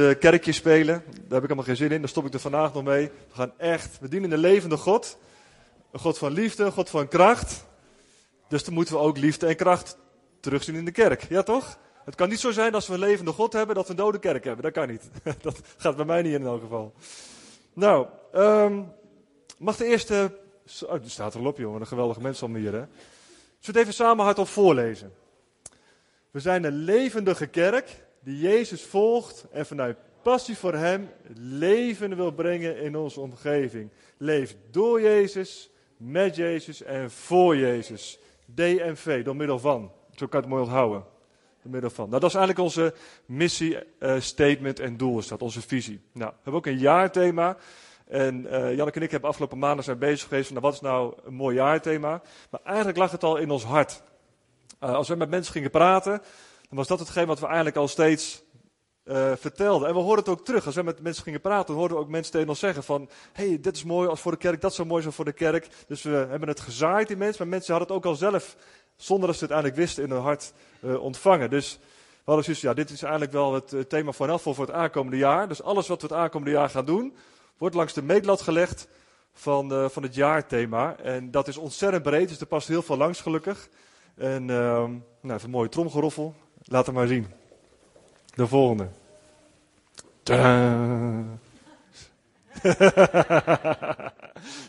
de kerkje spelen. Daar heb ik helemaal geen zin in. Daar stop ik er vandaag nog mee. We gaan echt, we dienen de levende God. Een God van liefde, een God van kracht. Dus dan moeten we ook liefde en kracht terugzien in de kerk. Ja toch? Het kan niet zo zijn als we een levende God hebben dat we een dode kerk hebben. Dat kan niet. Dat gaat bij mij niet in elk geval. Nou, um, mag de eerste. Oh, er staat er al op, jongen. Een geweldige mensen om hier, hè? Zullen het even samen hardop voorlezen? We zijn een levendige kerk die Jezus volgt en vanuit passie voor Hem leven wil brengen in onze omgeving. Leef door Jezus, met Jezus en voor Jezus. DMV, door middel van. Zo kan het mooi onthouden. Door middel van. Nou, dat is eigenlijk onze missie, uh, statement en doel is dat, onze visie. Nou, we hebben ook een jaarthema. En uh, Janneke en ik hebben afgelopen maanden zijn bezig geweest van nou, wat is nou een mooi jaarthema. Maar eigenlijk lag het al in ons hart. Uh, als we met mensen gingen praten, dan was dat hetgeen wat we eigenlijk al steeds uh, vertelden. En we hoorden het ook terug. Als we met mensen gingen praten, hoorden we ook mensen tegen ons zeggen van... hey, dit is mooi als voor de kerk, dat is zo mooi zo voor de kerk. Dus we hebben het gezaaid in mensen, maar mensen hadden het ook al zelf... zonder dat ze het eigenlijk wisten in hun hart uh, ontvangen. Dus we hadden zoiets ja, dit is eigenlijk wel het uh, thema van voor het aankomende jaar. Dus alles wat we het aankomende jaar gaan doen, wordt langs de meetlat gelegd van, van het jaarthema. En dat is ontzettend breed, dus er past heel veel langs gelukkig. En uh, nou, even een mooie tromgeroffel. Laat hem maar zien. De volgende.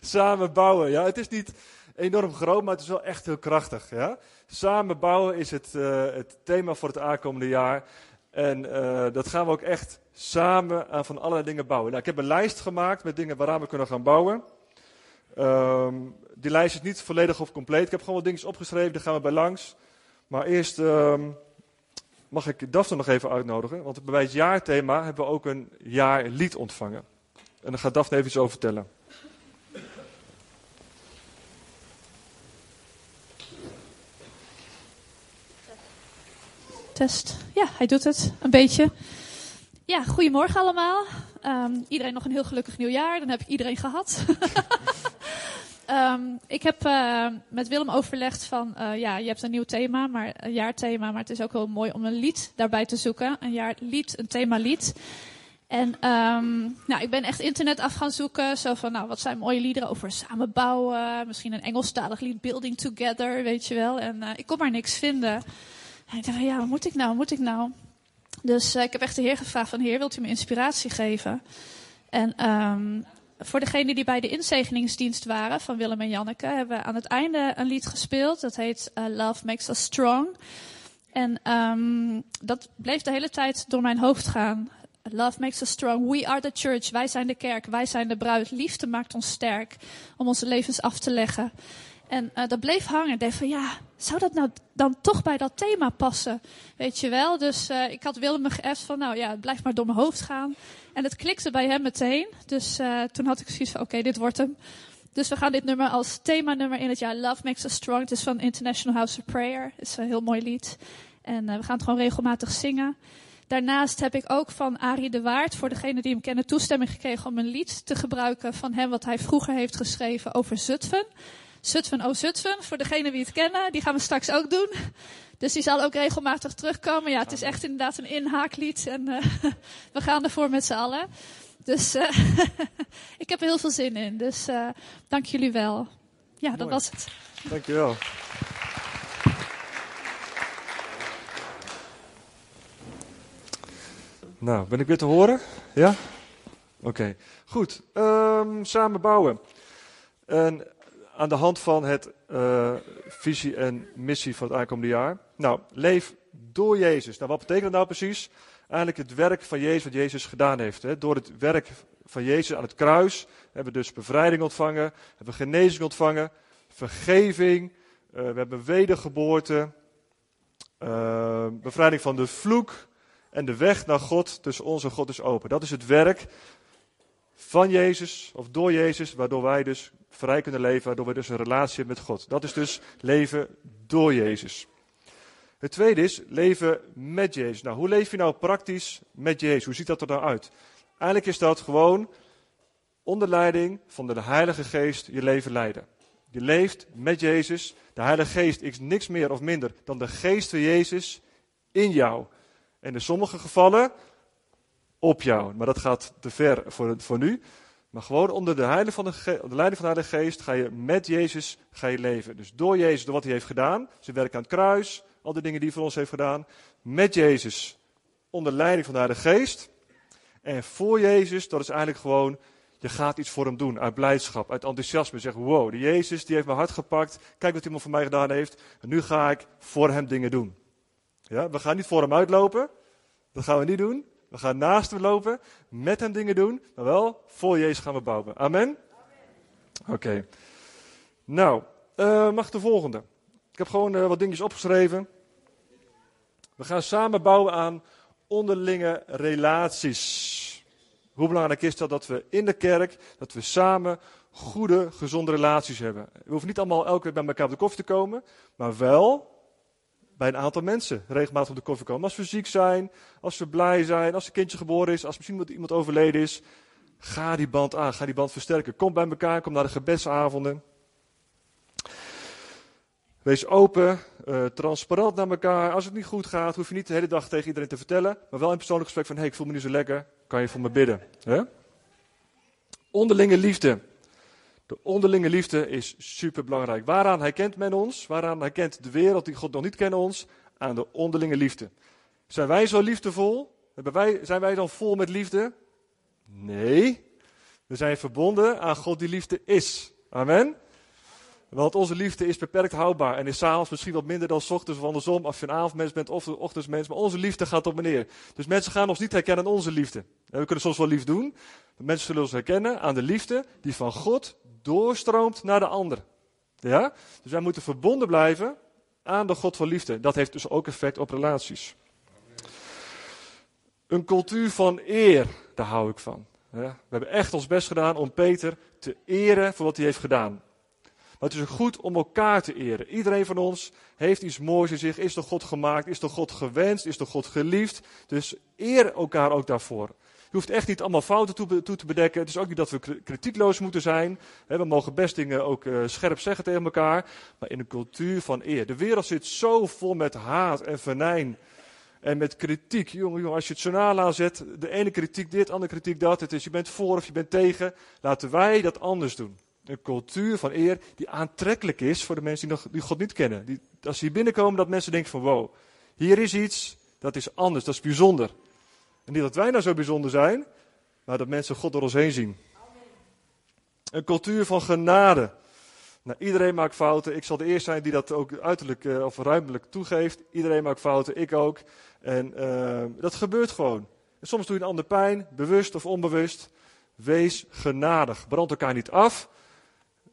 Samen bouwen. Ja, het is niet enorm groot, maar het is wel echt heel krachtig. Ja? Samen bouwen is het, uh, het thema voor het aankomende jaar. En uh, dat gaan we ook echt samen aan van allerlei dingen bouwen. Nou, ik heb een lijst gemaakt met dingen waaraan we kunnen gaan bouwen. Um, die lijst is niet volledig of compleet. Ik heb gewoon wat dingen opgeschreven, daar gaan we bij langs. Maar eerst um, mag ik Daphne nog even uitnodigen. Want bij het jaarthema hebben we ook een jaarlied ontvangen. En daar gaat Daphne even iets over vertellen. Test. Ja, hij doet het. Een beetje. Ja, goedemorgen allemaal. Um, iedereen nog een heel gelukkig nieuwjaar. Dan heb ik iedereen gehad. um, ik heb uh, met Willem overlegd van, uh, ja, je hebt een nieuw thema, maar een jaarthema, maar het is ook heel mooi om een lied daarbij te zoeken. Een jaarlied, een themalied. En um, nou, ik ben echt internet af gaan zoeken. Zo van, nou, wat zijn mooie liederen over samenbouwen. Misschien een Engelstalig lied, Building Together, weet je wel. En uh, ik kon maar niks vinden. En ik dacht ja, wat moet ik nou, wat moet ik nou? Dus ik heb echt de Heer gevraagd van, Heer, wilt u me inspiratie geven? En um, voor degenen die bij de inzegeningsdienst waren van Willem en Janneke, hebben we aan het einde een lied gespeeld. Dat heet uh, Love Makes Us Strong. En um, dat bleef de hele tijd door mijn hoofd gaan. Love makes us strong. We are the church. Wij zijn de kerk. Wij zijn de bruid. Liefde maakt ons sterk om onze levens af te leggen. En uh, dat bleef hangen. Ik dacht van ja, zou dat nou dan toch bij dat thema passen? Weet je wel? Dus uh, ik had Willem me geëft van nou ja, het blijft maar door mijn hoofd gaan. En het klikte bij hem meteen. Dus uh, toen had ik zoiets van oké, dit wordt hem. Dus we gaan dit nummer als themanummer in het jaar Love Makes Us Strong. Het is van International House of Prayer. Het is een heel mooi lied. En we gaan het gewoon regelmatig zingen. Daarnaast heb ik ook van Arie de Waard, voor degenen die hem kennen, toestemming gekregen om een lied te gebruiken van hem wat hij vroeger heeft geschreven over Zutphen. Zutphen, oh Zutphen, voor degenen die het kennen, die gaan we straks ook doen. Dus die zal ook regelmatig terugkomen. Ja, het is echt inderdaad een inhaaklied en uh, we gaan ervoor met z'n allen. Dus uh, ik heb er heel veel zin in. Dus uh, dank jullie wel. Ja, dat was het. Dankjewel. Nou, ben ik weer te horen? Ja? Oké, okay. goed. Um, samen bouwen. En aan de hand van het uh, visie en missie van het aankomende jaar. Nou, leef door Jezus. Nou, wat betekent dat nou precies? Eigenlijk het werk van Jezus, wat Jezus gedaan heeft. Hè. Door het werk van Jezus aan het kruis hebben we dus bevrijding ontvangen, hebben we genezing ontvangen, vergeving, uh, we hebben wedergeboorte, uh, bevrijding van de vloek en de weg naar God tussen ons en God is open. Dat is het werk van Jezus of door Jezus, waardoor wij dus vrij kunnen leven, waardoor we dus een relatie hebben met God. Dat is dus leven door Jezus. Het tweede is leven met Jezus. Nou, hoe leef je nou praktisch met Jezus? Hoe ziet dat er nou uit? Eigenlijk is dat gewoon onder leiding van de Heilige Geest je leven leiden. Je leeft met Jezus. De Heilige Geest is niks meer of minder dan de Geest van Jezus in jou. En in sommige gevallen op jou. Maar dat gaat te ver voor, voor nu. Maar gewoon onder de, heilige van de, leiding van de Heilige Geest ga je met Jezus ga je leven. Dus door Jezus, door wat hij heeft gedaan, zijn werk aan het kruis, al die dingen die hij voor ons heeft gedaan. Met Jezus, onder leiding van de Heilige Geest. En voor Jezus, dat is eigenlijk gewoon, je gaat iets voor hem doen. Uit blijdschap, uit enthousiasme. Zeg, wow, de Jezus die heeft mijn hart gepakt. Kijk wat hij voor mij gedaan heeft. En nu ga ik voor hem dingen doen. Ja, we gaan niet voor hem uitlopen. Dat gaan we niet doen. We gaan naast hem lopen, met hem dingen doen, maar wel voor Jezus gaan we bouwen. Amen? Oké. Nou, uh, mag de volgende. Ik heb gewoon uh, wat dingetjes opgeschreven. We gaan samen bouwen aan onderlinge relaties. Hoe belangrijk is dat dat we in de kerk, dat we samen goede, gezonde relaties hebben. We hoeven niet allemaal elke week bij elkaar op de koffie te komen, maar wel bij een aantal mensen regelmatig op de koffie komen. Als we ziek zijn, als we blij zijn, als een kindje geboren is, als misschien iemand overleden is. Ga die band aan, ga die band versterken. Kom bij elkaar, kom naar de gebedsavonden. Wees open, uh, transparant naar elkaar. Als het niet goed gaat, hoef je niet de hele dag tegen iedereen te vertellen. Maar wel in persoonlijk gesprek van, hey, ik voel me niet zo lekker. Kan je voor me bidden? Onderlinge liefde. De onderlinge liefde is super belangrijk. Waaraan herkent men ons? Waaraan herkent de wereld die God nog niet kennen ons? Aan de onderlinge liefde. Zijn wij zo liefdevol? Wij, zijn wij dan vol met liefde? Nee. We zijn verbonden aan God die liefde is. Amen. Want onze liefde is beperkt houdbaar en is s'avonds misschien wat minder dan s ochtends of andersom als je een avondmens bent of een ochtendmens. Maar onze liefde gaat op meneer. Dus mensen gaan ons niet herkennen aan onze liefde. En we kunnen soms wel lief doen, maar mensen zullen ons herkennen aan de liefde die van God doorstroomt naar de ander. Ja? Dus wij moeten verbonden blijven aan de God van liefde. Dat heeft dus ook effect op relaties. Een cultuur van eer, daar hou ik van. We hebben echt ons best gedaan om Peter te eren voor wat hij heeft gedaan. Maar het is goed om elkaar te eren. Iedereen van ons heeft iets moois in zich, is door God gemaakt, is door God gewenst, is door God geliefd. Dus eer elkaar ook daarvoor. Je hoeft echt niet allemaal fouten toe, te bedekken. Het is ook niet dat we kritiekloos moeten zijn. We mogen best dingen ook uh, scherp zeggen tegen elkaar. Maar in een cultuur van eer. De wereld zit zo vol met haat en venijn. En met kritiek. Jongen, jongen, als je het journaal aanzet. De ene kritiek dit, de andere kritiek dat. Het is je bent voor of je bent tegen. Laten wij dat anders doen. Een cultuur van eer die aantrekkelijk is voor de mensen die, God niet kennen. Die, als ze hier binnenkomen, dat mensen denken van wow, hier is iets, dat is anders, dat is bijzonder. En niet dat wij nou zo bijzonder zijn, maar dat mensen God door ons heen zien. Een cultuur van genade. Nou, iedereen maakt fouten. Ik zal de eerste zijn die dat ook uiterlijk uh, of ruimelijk toegeeft. Iedereen maakt fouten, ik ook. En uh, dat gebeurt gewoon. Soms doe je een ander pijn, bewust of onbewust. Wees genadig. Brand elkaar niet af.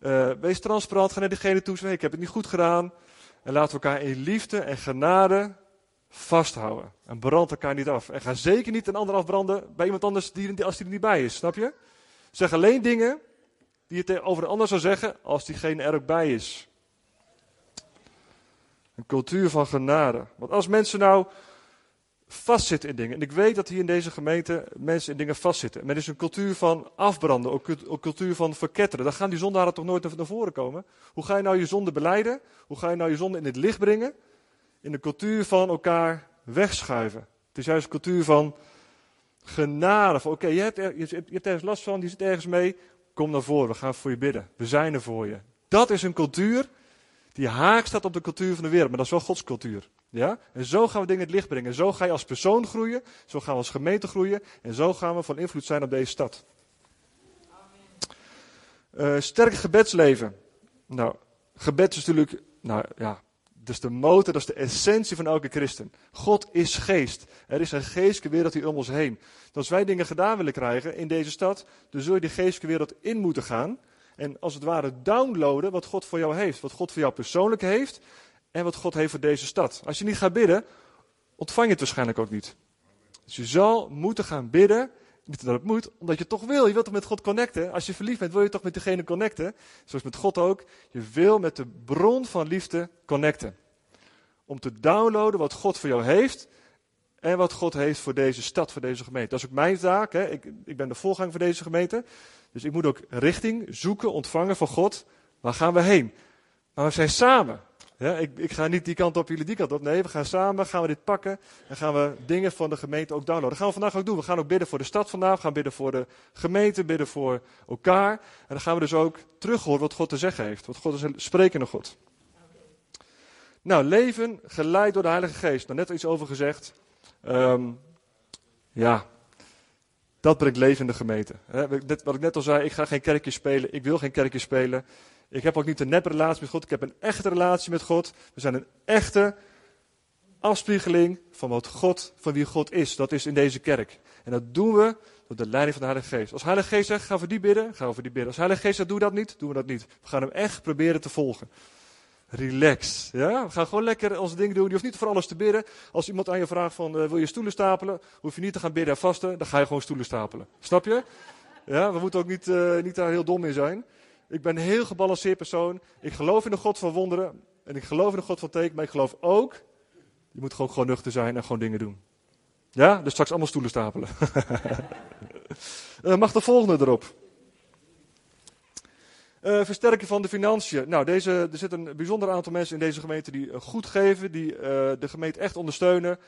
Uh, wees transparant. Ga naar diegene toe. Zeg, ik heb het niet goed gedaan. En laten we elkaar in liefde en genade vasthouden. En brand elkaar niet af. En ga zeker niet een ander afbranden bij iemand anders die, als die er niet bij is. Snap je? Zeg alleen dingen die je over een ander zou zeggen als diegene er ook bij is. Een cultuur van genade. Want als mensen nou vastzitten in dingen. En ik weet dat hier in deze gemeente mensen in dingen vastzitten. Men is een cultuur van afbranden, ook een cultuur van verketteren. Dan gaan die zondaren toch nooit naar voren komen. Hoe ga je nou je zonde beleiden? Hoe ga je nou je zonde in het licht brengen? in de cultuur van elkaar wegschuiven. Het is juist een cultuur van genade. Oké, je, hebt je, je hebt ergens last van, die zit ergens mee. Kom naar voren, we gaan voor je bidden. We zijn er voor je. Dat is een cultuur die haak staat op de cultuur van de wereld. Maar dat is wel Gods cultuur. Ja? En zo gaan we dingen in het licht brengen. Zo ga je als persoon groeien. Zo gaan we als gemeente groeien. En zo gaan we van invloed zijn op deze stad. Uh, sterk gebedsleven. Nou, gebed is natuurlijk, nou ja, dat is de motor, dat is de essentie van elke christen. God is geest. Er is een geestelijke wereld hier om ons heen. Dus als wij dingen gedaan willen krijgen in deze stad, dan zul je die geestelijke wereld in moeten gaan. En als het ware downloaden wat God voor jou heeft. Wat God voor jou persoonlijk heeft en wat God heeft voor deze stad. Als je niet gaat bidden, ontvang je het waarschijnlijk ook niet. Dus je zal moeten gaan bidden. Niet dat het moet, omdat je toch wil. Je wilt toch met God connecten. Als je verliefd bent, wil je toch met degene connecten. Zoals met God ook. Je wil met de bron van liefde connecten. Om te downloaden wat God voor jou heeft. En wat God heeft voor deze stad, voor deze gemeente. Dat is ook mijn taak. Hè. Ik, ik ben de voorganger voor deze gemeente. Dus ik moet ook richting zoeken, ontvangen van God. Waar gaan we heen? Maar we zijn samen. Ja, ik, ik ga niet die kant op, jullie die kant op. Nee, we gaan samen, gaan we dit pakken en gaan we dingen van de gemeente ook downloaden. Dat gaan we vandaag ook doen. We gaan ook bidden voor de stad vandaag, we gaan bidden voor de gemeente, bidden voor elkaar. En dan gaan we dus ook terughoren wat God te zeggen heeft. Wat God is een sprekende God. Nou, leven geleid door de Heilige Geest. Daar net iets over gezegd. Ehm, ja, dat brengt leven in de gemeente. wat ik net al zei, ik ga geen kerkje spelen. Ik wil geen kerkje spelen. Ik heb ook niet een neppe relatie met God. Ik heb een echte relatie met God. We zijn een echte afspiegeling van wat God, van wie God is. Dat is in deze kerk. En dat doen we door de leiding van de Heilige Geest. Als Heilige Geest zegt, ga voor die bidden, gaan we voor die bidden. Als Heilige Geest zegt, doe dat niet, doen we dat niet. We gaan hem echt proberen te volgen. Relax. Ja? We gaan gewoon lekker onze dingen doen. Je hoeft niet voor alles te bidden. Als iemand aan je vraagt van, uh, wil je stoelen stapelen? Hoef je niet te gaan bidden en vasten. Dan ga je gewoon stoelen stapelen. Snap je? Ja, we moeten ook niet, uh, niet daar heel dom in zijn. Ik ben een heel gebalanceerd persoon. Ik geloof in de God van wonderen. En ik geloof in de God van teken. Maar ik geloof ook, je moet gewoon, gewoon nuchter zijn en gewoon dingen doen. Ja, dus straks allemaal stoelen stapelen. uh, mag de volgende erop. Uh, versterken van de financiën. Nou, deze, er zit een bijzonder aantal mensen in deze gemeente die uh, goed geven, die de gemeente echt ondersteunen.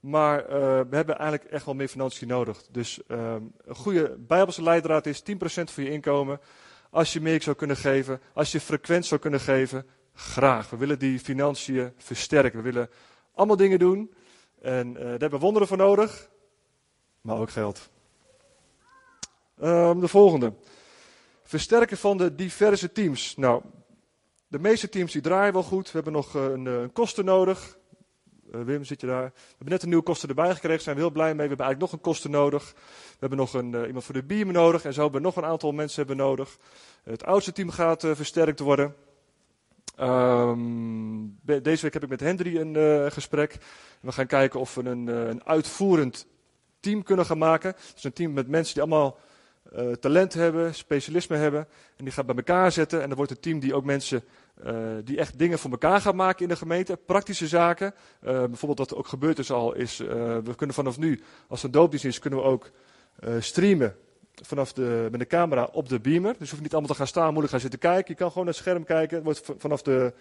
Maar we hebben eigenlijk echt wel meer financiën nodig. Dus ehm, een goede Bijbelse leidraad is 10% van je inkomen. Als je meer zou kunnen geven, als je frequent zou kunnen geven, graag. We willen die financiën versterken. We willen allemaal dingen doen. En daar hebben we wonderen voor nodig, maar ook geld. Um, de volgende. Versterken van de diverse teams. Nou, de meeste teams die draaien wel goed. We hebben nog eh, een, een kosten nodig. Uh, Wim, zit je daar? We hebben net een nieuwe kosten erbij gekregen. Zijn we heel blij mee. We hebben eigenlijk nog een kosten nodig. We hebben nog een, uh, iemand voor de biemen nodig. En zo hebben we nog een aantal mensen hebben nodig. Het oudste team gaat versterkt worden. Um, deze week heb ik met Hendry een gesprek. We gaan kijken of we een, een uitvoerend team kunnen gaan maken. Dus een team met mensen die allemaal talent hebben, specialisme hebben. En die gaat bij elkaar zetten. En dan wordt een team die ook mensen uh, die echt dingen voor elkaar gaat maken in de gemeente. Praktische zaken. Uh, bijvoorbeeld wat er ook gebeurd is al, is we kunnen vanaf nu, als een doopdienst is, kunnen we ook streamen vanaf de, met de camera op de beamer. Dus je hoeft niet allemaal te gaan staan, moeilijk gaan zitten kijken. Je kan gewoon naar het scherm kijken. Wordt vanaf de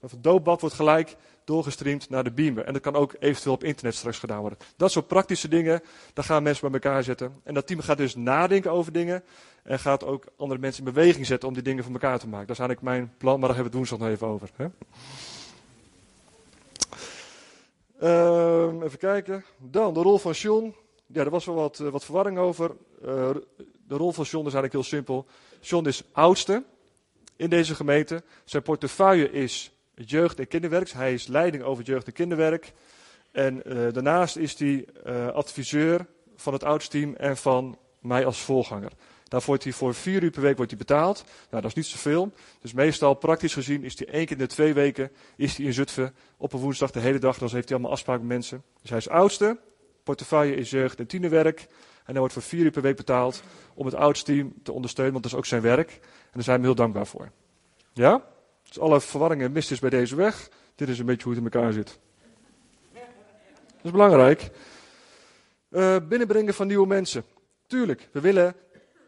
het doopbad wordt gelijk doorgestreamd naar de beamer. En dat kan ook eventueel op internet straks gedaan worden. Dat soort praktische dingen, daar gaan mensen bij elkaar zetten. En dat team gaat dus nadenken over dingen. En gaat ook andere mensen in beweging zetten om die dingen voor elkaar te maken. Dat is eigenlijk mijn plan, maar daar hebben we het woensdag nog even over. Hè? Uh, even kijken. Dan de rol van John. Ja, er was wel wat, uh, wat verwarring over. Uh, de rol van John is eigenlijk heel simpel. John is oudste in deze gemeente. Zijn portefeuille is jeugd- en kinderwerk. Hij is leiding over het jeugd- en kinderwerk. En uh, daarnaast is hij uh, adviseur van het oudsteam en van mij als voorganger. Daar wordt hij voor vier uur per week wordt hij betaald. Nou, dat is niet zoveel. Dus meestal, praktisch gezien, is hij één keer in de twee weken is hij in Zutphen op een woensdag de hele dag. Dan heeft hij allemaal afspraken met mensen. Dus hij is oudste. Portefeuille is jeugd- en tienerwerk. En hij wordt voor vier uur per week betaald om het oudsteam te ondersteunen, want dat is ook zijn werk. En daar zijn we heel dankbaar voor. Ja? Dus alle verwarringen mist is bij deze weg. Dit is een beetje hoe het in elkaar zit. Dat is belangrijk. Uh, binnenbrengen van nieuwe mensen. Tuurlijk, we willen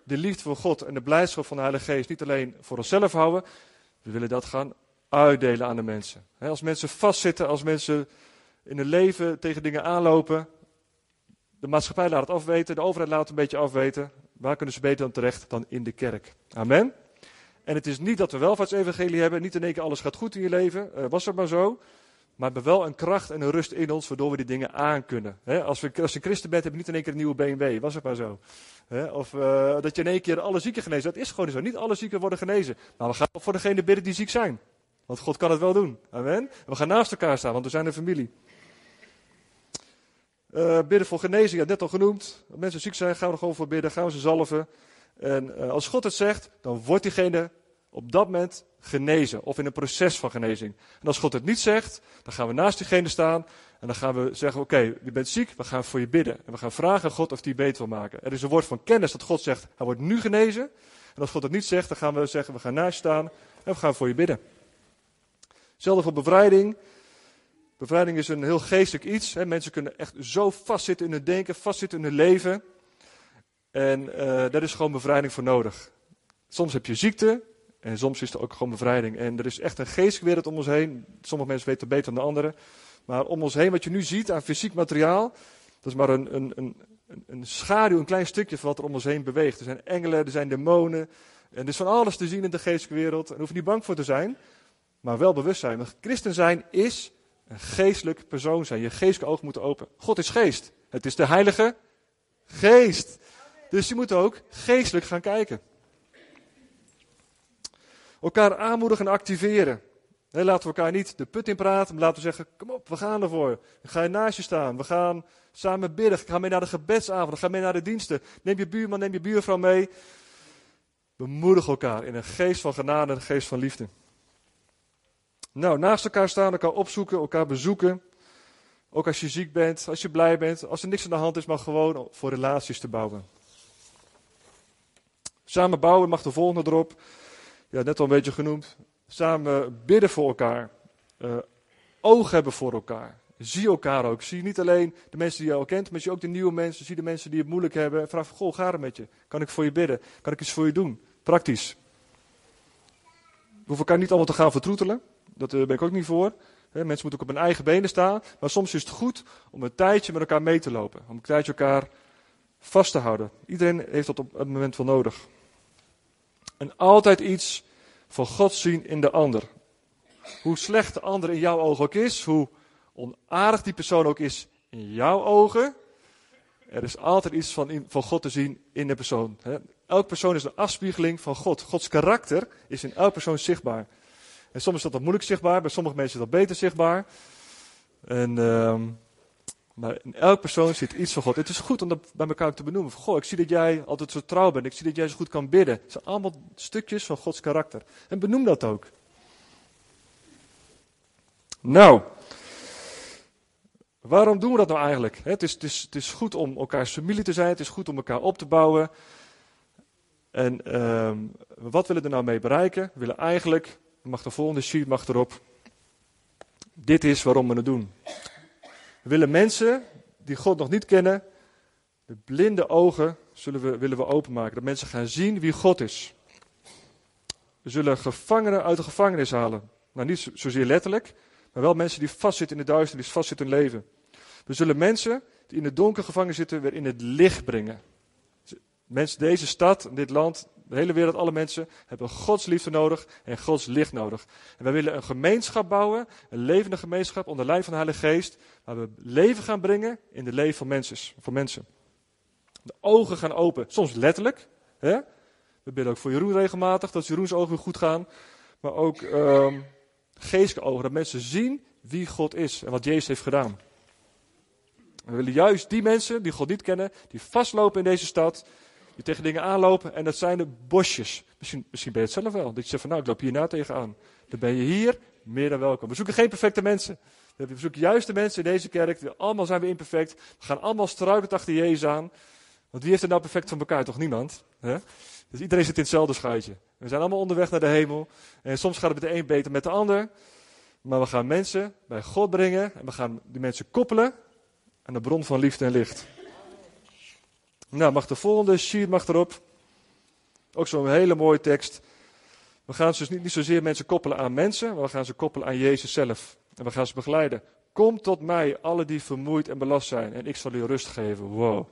de liefde van God en de blijdschap van de Heilige Geest niet alleen voor onszelf houden. We willen dat gaan uitdelen aan de mensen. Als mensen vastzitten, als mensen in hun leven tegen dingen aanlopen. De maatschappij laat het afweten, de overheid laat het een beetje afweten. Waar kunnen ze beter dan terecht dan in de kerk? Amen. En het is niet dat we welvaartsevangelie hebben, niet in één keer alles gaat goed in je leven, uh, was het maar zo. Maar we hebben wel een kracht en een rust in ons, waardoor we die dingen aan kunnen. als, we, als je christen bent, heb je niet in één keer een nieuwe BMW, was het maar zo. of uh, dat je in één keer alle zieken genezen, dat is gewoon zo. Niet alle zieken worden genezen. Maar we gaan voor degene bidden die ziek zijn. Want God kan het wel doen. Amen. En we gaan naast elkaar staan, want we zijn een familie. Uh, bidden voor genezing, ja, net al genoemd. Als mensen ziek zijn, gaan we er gewoon voor bidden, gaan we ze zalven. En als God het zegt, dan wordt diegene op dat moment genezen of in een proces van genezing. En als God het niet zegt, dan gaan we naast diegene staan en dan gaan we zeggen: Oké, je bent ziek, we gaan voor je bidden. En we gaan vragen aan God of hij beter wil maken. Er is een woord van kennis dat God zegt: Hij wordt nu genezen. En als God het niet zegt, dan gaan we zeggen: We gaan naast je staan en we gaan voor je bidden. Hetzelfde voor bevrijding. Bevrijding is een heel geestelijk iets. Hè. Mensen kunnen echt zo vastzitten in hun denken, vastzitten in hun leven. En uh, daar is gewoon bevrijding voor nodig. Soms heb je ziekte En soms is er ook gewoon bevrijding. En er is echt een geestelijke wereld om ons heen. Sommige mensen weten beter dan de anderen. Maar om ons heen, wat je nu ziet aan fysiek materiaal, dat is maar een, een, een, een schaduw, een klein stukje van wat er om ons heen beweegt. Er zijn engelen, er zijn demonen. En er is van alles te zien in de geestelijke wereld. En daar hoef je niet bang voor te zijn, maar wel bewust zijn. Want christen zijn is een geestelijk persoon zijn. Je geestelijke ogen moeten open. God is geest. Het is de heilige geest. Dus je moet ook geestelijk gaan kijken. Elkaar aanmoedigen en activeren. laten we elkaar niet de put in praten, maar laten we zeggen: Kom op, we gaan ervoor. Ga je naast je staan. We gaan samen bidden. Ga mee naar de gebedsavond. Ga mee naar de diensten. Neem je buurman, neem je buurvrouw mee. Bemoedig elkaar in een geest van genade en een geest van liefde. Nou, naast elkaar staan, elkaar opzoeken, elkaar bezoeken. Ook als je ziek bent, als je blij bent, als er niks aan de hand is, maar gewoon voor relaties te bouwen. Samen bouwen mag de volgende erop. Ja, net al een beetje genoemd. Samen bidden voor elkaar. Uh, oog hebben voor elkaar. Zie elkaar ook. Zie niet alleen de mensen die je al kent, maar zie ook de nieuwe mensen. Zie de mensen die het moeilijk hebben. Vraag: Goh, ga het met je? Kan ik voor je bidden? Kan ik iets voor je doen? Praktisch. We hoeven elkaar niet allemaal te gaan vertroetelen. Dat uh, ben ik ook niet voor. Mensen moeten ook op hun eigen benen staan. Maar soms is het goed om een tijdje met elkaar mee te lopen. Om een tijdje elkaar vast te houden. Iedereen heeft dat op het moment wel nodig. En altijd iets van God zien in de ander. Hoe slecht de ander in jouw ogen ook is, hoe onaardig die persoon ook is in jouw ogen, er is altijd iets van, van God te zien in de persoon. Elk persoon is een afspiegeling van God. Gods karakter is in elk persoon zichtbaar. En soms is dat wat moeilijk zichtbaar, bij sommige mensen is dat beter zichtbaar. En, uh, maar in elk persoon zit iets van God. Het is goed om dat bij elkaar te benoemen. Goh, ik zie dat jij altijd zo trouw bent. Ik zie dat jij zo goed kan bidden. Het zijn allemaal stukjes van Gods karakter. En benoem dat ook. Nou, waarom doen we dat nou eigenlijk? Het is, het is, het is goed om elkaars familie te zijn. Het is goed om elkaar op te bouwen. En uh, wat willen we er nou mee bereiken? We willen eigenlijk mag de volgende sheet mag erop. Dit is waarom we het doen. Willen mensen die God nog niet kennen, de blinde ogen zullen we, willen we openmaken. Dat mensen gaan zien wie God is. We zullen gevangenen uit de gevangenis halen. Nou, niet zozeer letterlijk, maar wel mensen die vastzitten in de duisternis, vastzitten in hun leven. We zullen mensen die in het donker gevangen zitten, weer in het licht brengen. Mensen, deze stad, dit land, de hele wereld, alle mensen hebben Gods liefde nodig en Gods licht nodig. En wij willen een gemeenschap bouwen, een levende gemeenschap onder leiding van de Heilige Geest, waar we leven gaan brengen in de leven van mensen. Van mensen. De ogen gaan open, soms letterlijk. Hè? We bidden ook voor Jeroen regelmatig, dat Jeroens ogen goed gaan. Maar ook um, geestelijke ogen, dat mensen zien wie God is en wat Jezus heeft gedaan. we willen juist die mensen die God niet kennen, die vastlopen in deze stad, die tegen dingen aanlopen en dat zijn de bosjes. Misschien, misschien ben je het zelf wel. Dat je zegt van nou, ik loop hierna tegenaan. Dan ben je hier meer dan welkom. We zoeken geen perfecte mensen. We zoeken juist de mensen in deze kerk. Allemaal zijn we imperfect. We gaan allemaal struikend achter Jezus aan. Want wie heeft er nou perfect van elkaar? Toch niemand? Hè? Dus iedereen zit in hetzelfde schuitje. We zijn allemaal onderweg naar de hemel. En soms gaat het met de een beter met de ander. Maar we gaan mensen bij God brengen. En we gaan die mensen koppelen aan de bron van liefde en licht. Nou, mag de volgende sheet mag erop. Ook zo'n hele mooie tekst. We gaan dus niet, niet zozeer mensen koppelen aan mensen, maar we gaan ze koppelen aan Jezus zelf. En we gaan ze begeleiden. Kom tot mij, alle die vermoeid en belast zijn, en ik zal u rust geven. Wow.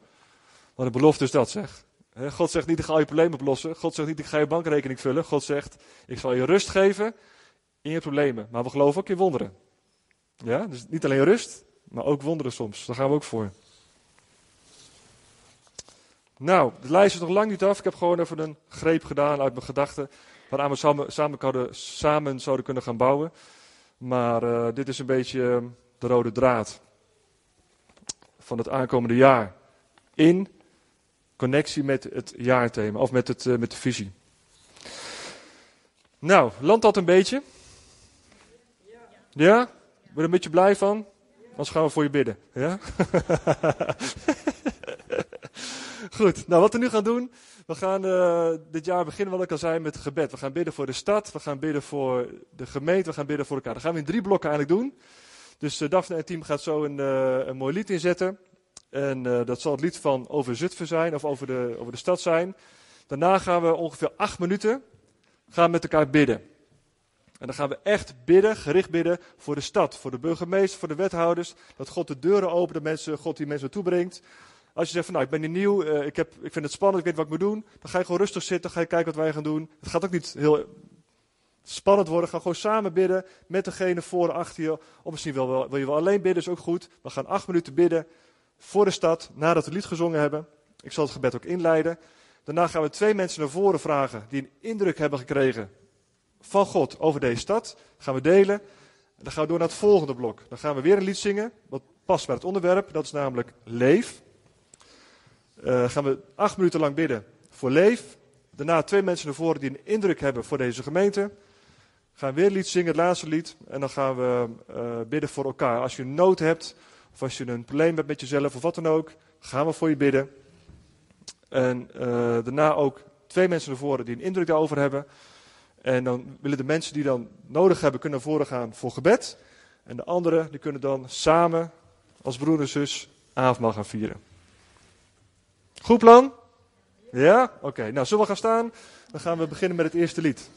Wat een belofte is dat, zeg. God zegt niet, ik ga je probleem oplossen. God zegt niet, ik ga je bankrekening vullen. God zegt, ik zal je rust geven in je problemen. Maar we geloven ook in wonderen. Ja, dus niet alleen rust, maar ook wonderen soms. Daar gaan we ook voor. Nou, de lijst is nog lang niet af. Ik heb gewoon even een greep gedaan uit mijn gedachten. Waaraan we samen, samen, samen zouden kunnen gaan bouwen. Maar uh, dit is een beetje ehm, de rode draad van het aankomende jaar. In connectie met het jaarthema of met, het, uh, met de visie. Nou, landt dat een beetje? Ja? Ben je er een beetje blij van? Anders gaan we voor je bidden. Ja? Goed, nou wat we nu gaan doen, we gaan uh, dit jaar beginnen, wat ik al zei, met gebed. We gaan bidden voor de stad, we gaan bidden voor de gemeente, we gaan bidden voor elkaar. Dat gaan we in drie blokken eigenlijk doen. Dus uh, Daphne en het team gaat zo een, uh, een mooi lied inzetten. En dat zal het lied van over Zutphen zijn, of over de, over de stad zijn. Daarna gaan we ongeveer acht minuten gaan met elkaar bidden. En dan gaan we echt bidden, gericht bidden voor de stad, voor de burgemeester, voor de wethouders. Dat God de deuren opent, dat God die mensen toebrengt. Als je zegt van nou, ik ben hier nieuw, uh, ik, heb, ik vind het spannend, ik weet wat ik moet doen. Dan ga je gewoon rustig zitten, ga je kijken wat wij gaan doen. Het gaat ook niet heel spannend worden. Ga gewoon samen bidden met degene voor en achter je. Of misschien wil, wil je wel alleen bidden, is ook goed. We gaan acht minuten bidden voor de stad, nadat we het lied gezongen hebben. Ik zal het gebed ook inleiden. Daarna gaan we twee mensen naar voren vragen die een indruk hebben gekregen van God over deze stad. Gaan we delen. En dan gaan we door naar het volgende blok. Dan gaan we weer een lied zingen, wat past bij het onderwerp. Dat is namelijk Leef. Uh, gaan we acht minuten lang bidden voor Leef. Daarna twee mensen naar voren die een indruk hebben voor deze gemeente. Gaan we weer lied zingen, het laatste lied. En dan gaan we uh, bidden voor elkaar. Als je een nood hebt, of als je een probleem hebt met jezelf of wat dan ook, gaan we voor je bidden. En uh, daarna ook twee mensen naar voren die een indruk daarover hebben. En dan willen de mensen die dan nodig hebben, kunnen naar voren gaan voor gebed. En de anderen, die kunnen dan samen als broer en zus avondmaal gaan vieren. Goed plan? Ja? Oké, nou zullen we gaan staan? Dan gaan we beginnen met het eerste lied.